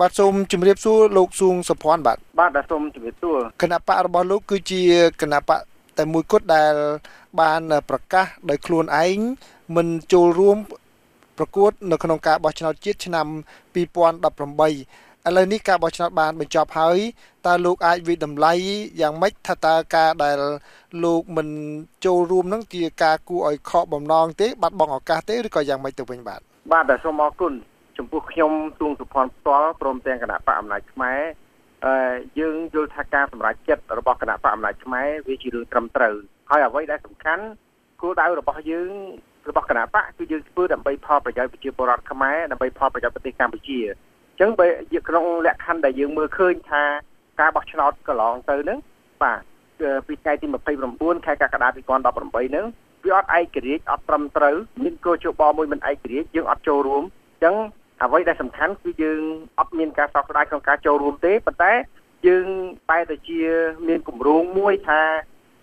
បាទសូមជម្រាបសួរលោកសួងសុភ័ណ្ឌបាទបាទសូមជម្រាបសួរគណៈបករបស់លោកគឺជាគណៈបកតែមួយគត់ដែលបានប្រកាសដោយខ្លួនឯងមិនចូលរួមប្រកួតនៅក្នុងការបោះឆ្នោតជាតិឆ្នាំ2018ឥឡូវនេះការបោះឆ្នោតបានបញ្ចប់ហើយតើលោកអាចវិតម្លៃយ៉ាងម៉េចថាតើការដែលលោកមិនចូលរួមនឹងជាការគួរឲ្យខកបំណងទេបាត់បង់ឱកាសទេឬក៏យ៉ាងម៉េចទៅវិញបាទបាទសូមអរគុណ ចំពោះខ្ញុំទួងសុផាន់ផ្ទាល់ព្រមទាំងគណៈបកអំណាចខ្មែរអឺយើងយល់ថាការសម្រេចចិត្តរបស់គណៈបកអំណាចខ្មែរវាជារឿងត្រឹមត្រូវហើយអ្វីដែលសំខាន់គោលដៅរបស់យើងរបស់គណៈបកគឺយើងធ្វើដើម្បីផលប្រយោជន៍ប្រជាពលរដ្ឋខ្មែរដើម្បីផលប្រយោជន៍ប្រទេសកម្ពុជាចឹងបើក្នុងលក្ខខណ្ឌដែលយើងមើលឃើញថាការបោះឆ្នោតកន្លងទៅហ្នឹងបាទពីថ្ងៃទី29ខែកក្កដា2018ហ្នឹងវាអត់ឯករាជ្យអត់ត្រឹមត្រូវមានកោជបមួយមិនឯករាជ្យយើងអត់ចូលរួមចឹង អ្វីដែលសំខាន់គឺយើងអត់មានការសោកស្ដាយក្នុងការចូលរួមទេប៉ុន្តែយើងតែតែជាមានគម្រោងមួយថា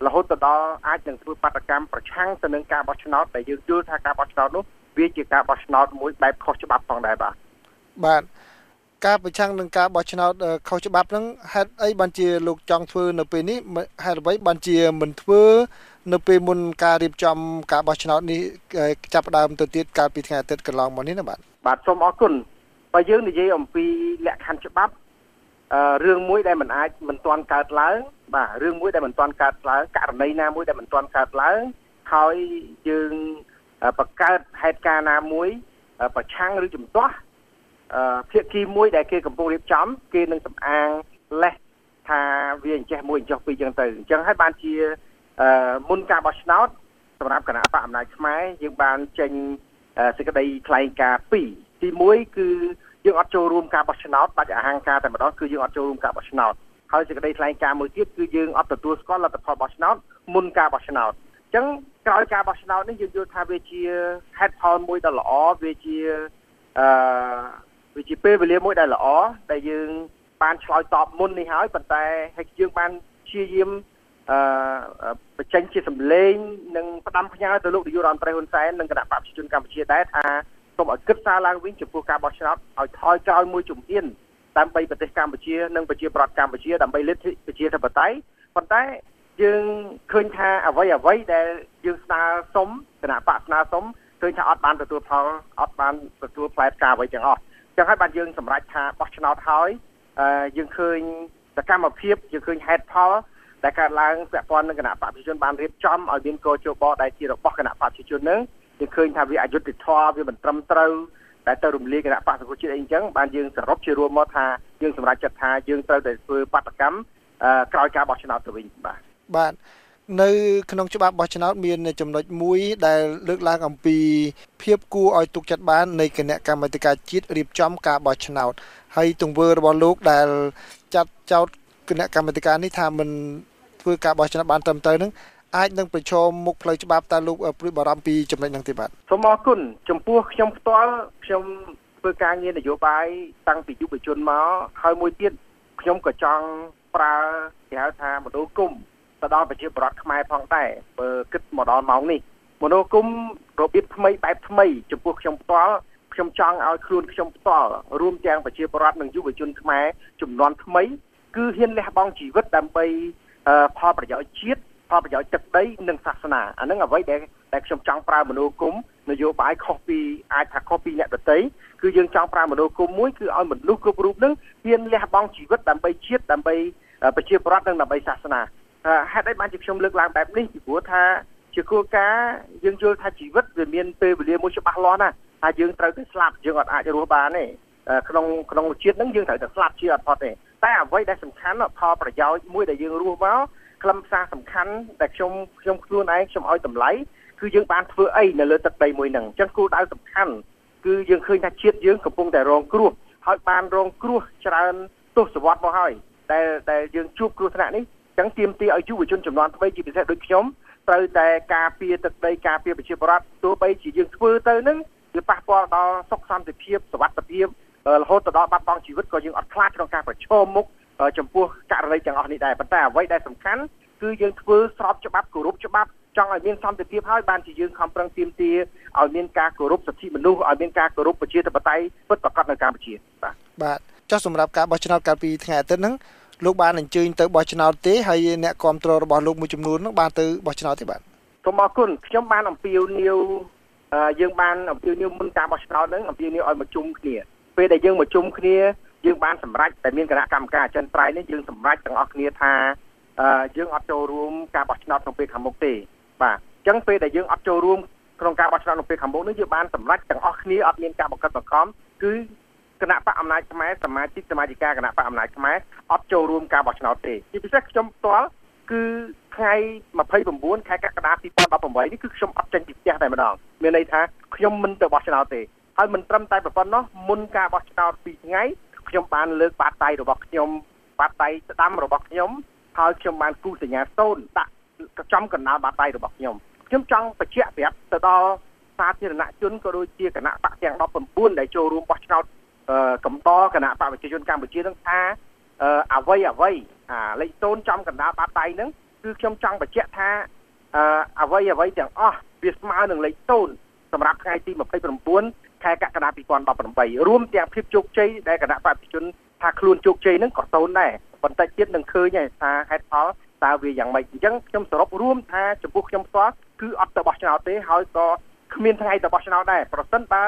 រហូតទៅដល់អាចនឹងធ្វើបាតកម្មប្រឆាំងទៅនឹងការបោះឆ្នោតដែលយើងយល់ថាការបោះឆ្នោតនោះវាជាការបោះឆ្នោតមួយបែបខុសច្បាប់ផងដែរបាទបាទការប្រឆាំងនឹងការបោះឆ្នោតខុសច្បាប់ហ្នឹងហេតុអីបានជាលោកចង់ធ្វើនៅពេលនេះហេតុអ្វីបានជាមិនធ្វើ នៅពេលមុនការរៀបចំការបោះឆ្នោតនេះចាប់ផ្ដើមទៅទៀតកាលពីថ្ងៃអាទិត្យកន្លងមកនេះណាបាទបាទសូមអរគុណបើយើងនិយាយអំពីលក្ខខណ្ឌច្បាប់អឺរឿងមួយដែលមិនអាចមិនទាន់កើតឡើងបាទរឿងមួយដែលមិនទាន់កើតឡើងករណីណាមួយដែលមិនទាន់កើតឡើងហើយយើងបង្កើតហេតុការណ៍ណាមួយប្រឆាំងឬជំទាស់ភាគីមួយដែលគេកំពុងរៀបចំគេនឹងសំអាងលេសថាវាអញ្ចេះមួយអញ្ចោះពីរចឹងទៅអញ្ចឹងហើយបានជា មុនការបោះឆ្នោតសម្រាប់គណៈបកអំណាចខ្មែរយើងបានចេញសេចក្តីថ្លែងការណ៍ពីរទី1គឺយើងអត់ចូលរួមការបោះឆ្នោតបាច់អហង្ការតែម្ដងគឺយើងអត់ចូលរួមការបោះឆ្នោតហើយសេចក្តីថ្លែងការណ៍មួយទៀតគឺយើងអត់ទទួលស្គាល់លទ្ធផលបោះឆ្នោតមុនការបោះឆ្នោតអញ្ចឹងក្រោយការបោះឆ្នោតនេះយើងយល់ថាវាជាហេតុផលមួយដ៏ល្អវាជាអឺវាជាពេលវេលាមួយដែលល្អដែលយើងបានឆ្លើយតបមុននេះហើយប៉ុន្តែហើយយើងបានព្យាយាម អឺបញ្ចេញជាសម្លេងនិងផ្ដាំផ្ញើទៅលោកនាយករដ្ឋមន្ត្រីហ៊ុនសែននិងគណៈបព្វជិជនកម្ពុជាដែរថាសូមឲ្យគិតសារឡើងវិញចំពោះការបោះឆ្នោតឲ្យថយក្រោយមួយជំហានដើម្បីប្រទេសកម្ពុជានិងប្រជាប្រដ្ឋកម្ពុជាដើម្បីលទ្ធិប្រជាធិបតេយ្យប៉ុន្តែយើងឃើញថាអ្វីអ្វីដែលយើងស្នើសុំគណៈបកស្នើសុំឃើញថាអត់បានទទួលផលអត់បានទទួលផ្លែផ្កាអ្វីទាំងអស់ចឹងហើយបានយើងសម្រេចថាបោះឆ្នោតហើយយើងឃើញសកម្មភាពយើងឃើញហេតុផល ដែលកើតឡើងពាក់ព័ន្ធនឹងគណៈបព្វជិជនបានរៀបចំឲ្យមានកោជបដែលជារបស់គណៈបព្វជិជននឹងយើងឃើញថាវាអយុត្តិធម៌វាមិនត្រឹមត្រូវតែទៅរំលាយគណៈបកសង្គមជាតិអីអញ្ចឹងបានយើងសរុបជារួមមកថាយើងសម្រេចចិត្តថាយើងត្រូវតែធ្វើបាតកម្មក្រោយការបោះឆ្នោតទៅវិញបាទបាទនៅក្នុងច្បាប់បោះឆ្នោតមានចំណុចមួយដែលលើកឡើងអំពីភាពគួរឲ្យទុកចិត្តបាននៃគណៈកម្មាធិការជាតិរៀបចំការបោះឆ្នោតហើយទង្វើរបស់លោកដែលចាត់ចោត គណៈកម្មាធិការនេះថាមិនធ្វើការបោះឆ្នោតបានត្រឹមត្រូវនឹងអាចនឹងប្រឈមមុខផ្លូវច្បាប់តើលោកព្រួយបារម្ភពីចំណុចហ្នឹងទេបាទសូមអរគុណចំពោះខ្ញុំផ្ទាល់ខ្ញុំធ្វើការងារនយោបាយតាំងពីយុវជនមកហើយមួយទៀតខ្ញុំក៏ចង់ប្រើគេហៅថាមនោគមទៅដល់ប្រជាពលរដ្ឋខ្មែរផងដែរបើគិតមកដល់ម៉ោងនេះមនោគមរបៀបថ្មីបែបថ្មីចំពោះខ្ញុំផ្ទាល់ខ្ញុំចង់ឲ្យខ្លួនខ្ញុំផ្ទាល់រួមទាំងប្រជាពលរដ្ឋនិងយុវជនខ្មែរចំនួនថ្មី គឺហ៊ានលះបង់ជីវិតដើម្បីផលប្រយោជន៍ជាតិផលប្រយោជន៍ទឹកដីនិងសាសនាអានឹងអ្វីដែលដែលខ្ញុំចង់ប្រើមនោគមនយោបាយខុសពីអាចថាខុសពីអ្នកដទៃគឺយើងចង់ប្រើមនោគមមួយគឺឲ្យមនុស្សគ្រប់រូបនឹងហ៊ានលះបង់ជីវិតដើម្បីជាតិដើម្បីប្រជាពលរដ្ឋនិងដើម្បីសាសនាហេតុអីបានជាខ្ញុំលើកឡើងបែបនេះពីព្រោះថាជាគោលការណ៍យើងយល់ថាជីវិតវាមានពេលវេលាមួយច្បាស់លាស់ណាថាយើងត្រូវតែស្លាប់យើងអត់អាចរស់បានទេក្នុងក្នុងជាតិហ្នឹងយើងត្រូវតែស្លាប់ជាអត់ផុតទេ តែអ្វីដែលសំខាន់ផលប្រយោជន៍មួយដែលយើងរស់មកខ្លឹមសារសំខាន់ដែលខ្ញុំខ្ញុំខ្លួនឯងខ្ញុំឲ្យតម្លៃគឺយើងបានធ្វើអីនៅលើទឹកដីមួយហ្នឹងអញ្ចឹងគោលដៅសំខាន់គឺយើងឃើញថាជាតិយើងកំពុងតែរងគ្រោះហើយបានរងគ្រោះច្រើនទសវត្សរ៍មកហើយដែលដែលយើងជួបគ្រោះថ្នាក់នេះអញ្ចឹងទាមទារឲ្យយុវជនចំនួនថ្មីជាពិសេសដូចខ្ញុំត្រូវតែការពារទឹកដីការពារប្រជាពលរដ្ឋទោះបីជាយើងធ្វើទៅនឹងវាប៉ះពាល់ដល់សុខសន្តិភាពសុវត្ថិភាព រហូតទៅដល់បាត់បង់ជីវិតក៏យើងអត់ខ្លាចក្នុងការប្រឈមមុខចំពោះករណីទាំងអស់នេះដែរប៉ុន្តែអ្វីដែលសំខាន់គឺយើងធ្វើស្របច្បាប់គោរពច្បាប់ចង់ឲ្យមានសន្តិភាពហើយបានជាយើងខំប្រឹងទាមទារឲ្យមានការគោរពសិទ្ធិមនុស្សឲ្យមានការគោរពប្រជាធិបតេយ្យពិតប្រាកដនៅកម្ពុជាបាទបាទចុះសម្រាប់ការបោះឆ្នោតកាលពីថ្ងៃអាទិត្យហ្នឹងលោកបានអញ្ជើញទៅបោះឆ្នោតទេហើយអ្នកគ្រប់គ្រងរបស់លោកមួយចំនួនហ្នឹងបានទៅបោះឆ្នោតទេបាទសូមអរគុណខ្ញុំបានអំពាវនាវយើងបានអំពាវនាវមុនការបោះឆ្នោតហ្នឹងអំពាវនាវឲ្យមកជុំគ្នា ពេលដែលយើងមកជុំគ្នាយើងបានសម្រេចតែមានគណៈកម្មការអចិន្ត្រៃយ៍នេះយើងសម្រេចទាំងអស់គ្នាថាយើងអត់ចូលរួមការបោះឆ្នោតក្នុងពេលខាងមុខទេបាទអញ្ចឹងពេលដែលយើងអត់ចូលរួមក្នុងការបោះឆ្នោតក្នុងពេលខាងមុខនេះយើងបានសម្រេចទាំងអស់គ្នាអត់មានការបង្កត់បង្ខំគឺគណៈបកអំណាចខ្មែរសមាជិកសមាជិកាគណៈបកអំណាចខ្មែរអត់ចូលរួមការបោះឆ្នោតទេជាពិសេសខ្ញុំផ្ទាល់គឺថ្ងៃ29ខែកក្កដា2018នេះគឺខ្ញុំអត់ចេញពីផ្ទះតែម្ដងមានន័យថាខ្ញុំមិនទៅបោះឆ្នោតទេ ហើយមិនត្រឹមតែប៉ុណ្ណោះមុនការបោះឆ្នោត2ថ្ងៃខ្ញុំបានលើកបាតដៃរបស់ខ្ញុំបាតដៃស្ដាំរបស់ខ្ញុំហើយខ្ញុំបានគូសញ្ញាសូនដាក់ចំកណ្ដាលបាតដៃរបស់ខ្ញុំខ្ញុំចង់បញ្ជាក់ប្រាប់ទៅដល់សាធារណជនក៏ដូចជាគណៈបកទាំង19ដែលចូលរួមបោះឆ្នោតកំតគណៈបកប្រជាជនកម្ពុជានឹងថាអ្វីអ្វីអាលេខសូនចំកណ្ដាលបាតដៃហ្នឹងគឺខ្ញុំចង់បញ្ជាក់ថាអ្វីអ្វីទាំងអស់វាស្មើនឹងលេខសូនសម្រាប់ថ្ងៃទី29 ខែកក្កដា2018រួមទាំងភាពជោគជ័យដែលគណៈបព្វជិជនថាខ្លួនជោគជ័យហ្នឹងក៏សូនដែរប៉ុន្តែជាតិនឹងឃើញថាហេតុផលតើវាយ៉ាងម៉េចអញ្ចឹងខ្ញុំសរុបរួមថាចំពោះខ្ញុំផ្ទាល់គឺអត់ទៅបោះឆ្នោតទេហើយក៏គ្មានថ្ងៃទៅបោះឆ្នោតដែរប្រសិនបើ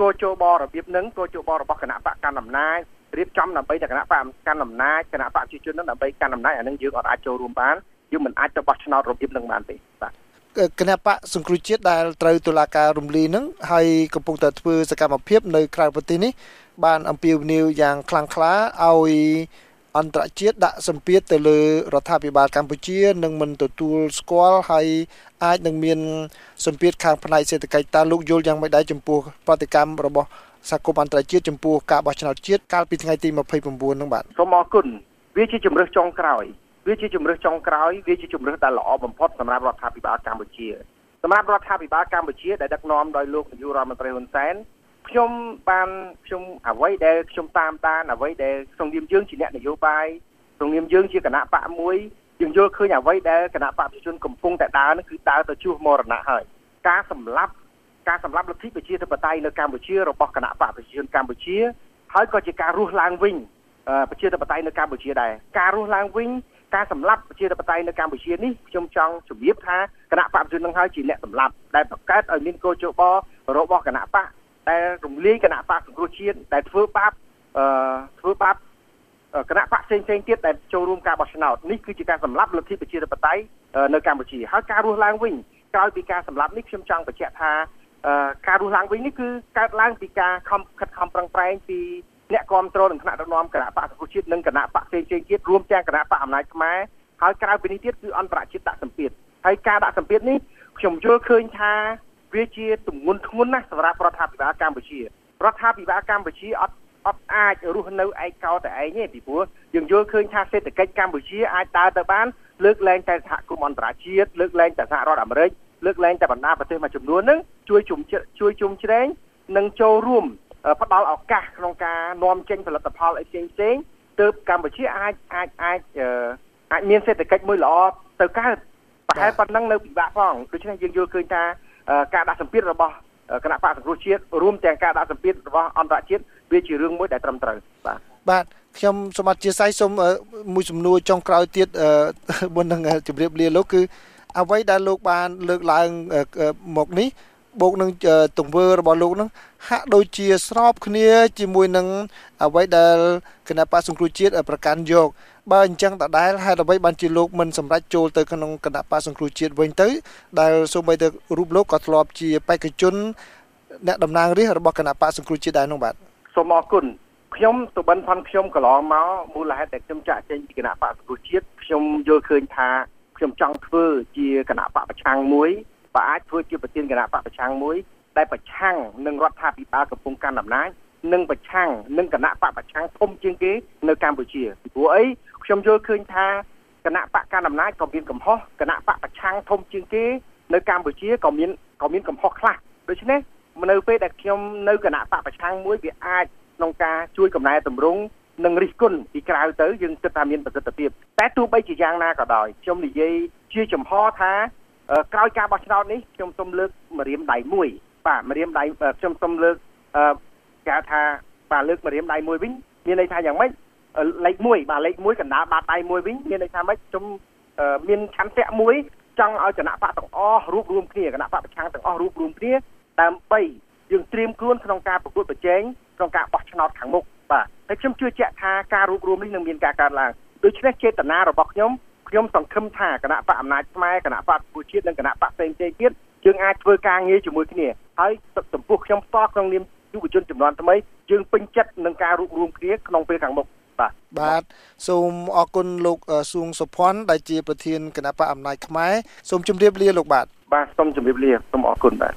គោជបរបៀបហ្នឹងគោជបរបស់គណៈបកកណ្ដាលអំណាចរៀបចំដើម្បីតែគណៈបកកាន់អំណាចគណៈបកប្រជាជននឹងដើម្បីកាន់អំណាចអានឹងយើងអត់អាចចូលរួមបានយើងមិនអាចទៅបោះឆ្នោតរបៀបនឹងបានទេបាទ គណៈបកសង្គ្រោះជាតិដែលត្រូវតុលាការរំលាយនឹងហើយកំពុងតែធ្វើសកម្មភាពនៅក្រៅប្រទេសនេះបានអំពាវនាវយ៉ាងខ្លាំងក្លាឲ្យអន្តរជាតិដាក់សម្ពាធទៅលើរដ្ឋាភិបាលកម្ពុជានឹងមិនទទួលស្គាល់ហើយអាចនឹងមានសម្ពាធខាងផ្នែកសេដ្ឋកិច្ចតើលោកយល់យ៉ាងម៉េចដែរចំពោះប្រតិកម្មរបស់សហគមន៍អន្តរជាតិចំពោះការបោះឆ្នោតជាតិកាលពីថ្ងៃទី29ហ្នឹងបាទសូមអរគុណវាជាជំរើសចុងក្រោយ វាជាជំរើសចុងក្រោយវាជាជំរើសដែលល្អបំផុតសម្រាប់រដ្ឋាភិបាលកម្ពុជាសម្រាប់រដ្ឋាភិបាលកម្ពុជាដែលដឹកនាំដោយលោកនាយករដ្ឋមន្ត្រីហ៊ុនសែនខ្ញុំបានខ្ញុំអ្វីដែលខ្ញុំតាមដានអ្វីដែលក្នុងនាមយើងជាអ្នកនយោបាយក្នុងនាមយើងជាគណៈបកមួយយើងយល់ឃើញអ្វីដែលគណៈបកប្រជាជនកំពុងតែដើរនោះគឺដើរទៅជួសមរណៈហើយការសម្លាប់ការសម្លាប់លទ្ធិប្រជាធិបតេយ្យនៅកម្ពុជារបស់គណៈបកប្រជាជនកម្ពុជាហើយក៏ជាការរស់ឡើងវិញប្រជាធិបតេយ្យនៅកម្ពុជាដែរការរស់ឡើងវិញ ការសម្លាប់ប្រជាធិបតេយ្យនៅកម្ពុជានេះខ្ញុំចង់ជម្រាបថាគណៈបកប្រជាជននឹងហើយជាអ្នកសម្លាប់ដែលបង្កើតឲ្យមានកោជបរបស់គណៈបកដែលរំលាយគណៈបកសង្គ្រោះជាតិដែលធ្វើបាបអឺធ្វើបាបគណៈបកផ្សេងផ្សេងទៀតដែលចូលរួមការបោះឆ្នោតនេះគឺជាការសម្លាប់លទ្ធិប្រជាធិបតេយ្យនៅកម្ពុជាហើយការរស់ឡើងវិញក្រោយពីការសម្លាប់នេះខ្ញុំចង់បញ្ជាក់ថាការរស់ឡើងវិញនេះគឺកើតឡើងពីការខំខិតខំប្រឹងប្រែងពី អ្នកគ្រប់គ្រងនឹងគណៈដឹកនាំគណៈបកសង្គ្រោះជាតិនិងគណៈបកផ្សេងផ្សេងទៀតរួមទាំងគណៈបកអំណាចខ្មែរហើយក្រៅពីនេះទៀតគឺអន្តរជាតិដាក់សម្ពាធហើយការដាក់សម្ពាធនេះខ្ញុំយល់ឃើញថាវាជាទម្ងន់ធ្ងន់ណាស់សម្រាប់រដ្ឋាភិបាលកម្ពុជារដ្ឋាភិបាលកម្ពុជាអត់អត់អាចរស់នៅឯកោតែឯងទេពីព្រោះយើងយល់ឃើញថាសេដ្ឋកិច្ចកម្ពុជាអាចដើរទៅបានលើកលែងតែសហគមន៍អន្តរជាតិលើកលែងតែសហរដ្ឋអាមេរិកលើកលែងតែបណ្ដាប្រទេសមួយចំនួនហ្នឹងជួយជុំជួយជុំជ្រែងនិងចូលរួម ផ្ដល់ឱកាសក្នុងការនាំចេញផលិតផលអីផ្សេងផ្សេងទើបកម្ពុជាអាចអាចអាចអាចមានសេដ្ឋកិច្ចមួយល្អទៅកើតប្រហែលប៉ុណ្ណឹងនៅពិបាកផងដូច្នេះយើងយល់ឃើញថាការដាក់សម្ពាធរបស់គណៈបកសង្គ្រោះជាតិរួមទាំងការដាក់សម្ពាធរបស់អន្តរជាតិវាជារឿងមួយដែលត្រឹមត្រូវបាទបាទខ្ញុំសូមអធិស្ឋានសូមមួយសំណួរចុងក្រោយទៀតមុននឹងជម្រាបលាលោកគឺអ្វីដែលលោកបានលើកឡើងមកនេះ បូកនឹងទង្វើរបស់លោកនឹងហាក់ដូចជាស្របគ្នាជាមួយនឹងអ្វីដែលគណៈបកសង្គ្រោះជាតិប្រកាន់យកបើអញ្ចឹងដដែលហេតុអ្វីបានជាលោកមិនសម្រេចចូលទៅក្នុងគណៈបកសង្គ្រោះជាតិវិញទៅ ដែលសូម្បីតែរូបលោកក៏ធ្លាប់ជាបេក្ខជនអ្នកតំណាងរាស្ត្ររបស់គណៈបកសង្គ្រោះជាតិដែរនោះបាទសូមអរគុណខ្ញុំសុបិនផាន់ខ្ញុំកន្លងមកមូលហេតុដែលខ្ញុំចាក់ចេញពីគណៈបកសង្គ្រោះជាតិខ្ញុំយល់ឃើញថាខ្ញុំចង់ធ្វើជាគណៈបកប្រឆាំងមួយ បើអាចធ្វើជាប្រធានគណៈបកប្រឆាំងមួយដែលប្រឆាំងនឹងរដ្ឋាភិបាលកំពុងកាន់អំណាចនិងប្រឆាំងនឹងគណៈបកប្រឆាំងធំជាងគេនៅកម្ពុជាពីព្រោះអីខ្ញុំយល់ឃើញថាគណៈបកកាន់អំណាចក៏មានកំហុសគណៈបកប្រឆាំងធំជាងគេនៅកម្ពុជាក៏មានក៏មានកំហុសខ្លះដូច្នេះនៅពេលដែលខ្ញុំនៅគណៈបកប្រឆាំងមួយវាអាចក្នុងការជួយកំណែតម្រង់និងរិះគន់ពីក្រៅទៅយើងគិតថាមានប្រសិទ្ធភាពតែទោះបីជាយ៉ាងណាក៏ដោយខ្ញុំនិយាយជាចំហថា ក្រោយការបោះឆ្នោតនេះខ្ញុំសូមលើកម្រាមដៃមួយបាទម្រាមដៃខ្ញុំសូមលើកគេថា បាទលើកម្រាមដៃមួយវិញមានន័យថាយ៉ាងម៉េចលេខ1បាទលេខ1កណ្ដាលបាតដៃមួយវិញមានន័យថាម៉េចខ្ញុំមានឆន្ទៈមួយចង់ឲ្យគណៈបកទាំងអស់រួបរวมគ្នាគណៈបកប្រឆាំងទាំងអស់រួបរวมគ្នាដើម្បីយើងត្រៀមខ្លួនក្នុងការប្រកួតប្រជែងក្នុងការបោះឆ្នោតខាងមុខបាទហើយខ្ញុំជឿជាក់ថាការរួបរวมនេះនឹងមានការកើតឡើងដូច្នេះចេតនារបស់ខ្ញុំ ខ្ញុំសង្ឃឹមថាគណៈបកអំណាចខ្មែរគណៈបកប្រជាជាតិនិងគណៈបកផ្សេងៗទៀតយើងអាចធ្វើការងារជាមួយគ្នាហើយចំពោះខ្ញុំផ្ទាល់ក្នុងនាមយុវជនចំនួនថ្មីយើងពេញចិត្តនឹងការរួបរวมគ្នាក្នុងពេលខាងមុខបាទបាទសូមអរគុណលោកសួងសុភ័ណ្ឌដែលជាប្រធានគណៈបកអំណាចខ្មែរសូមជម្រាបលាលោកបាទបាទសូមជម្រាបលាសូមអរគុណបាទ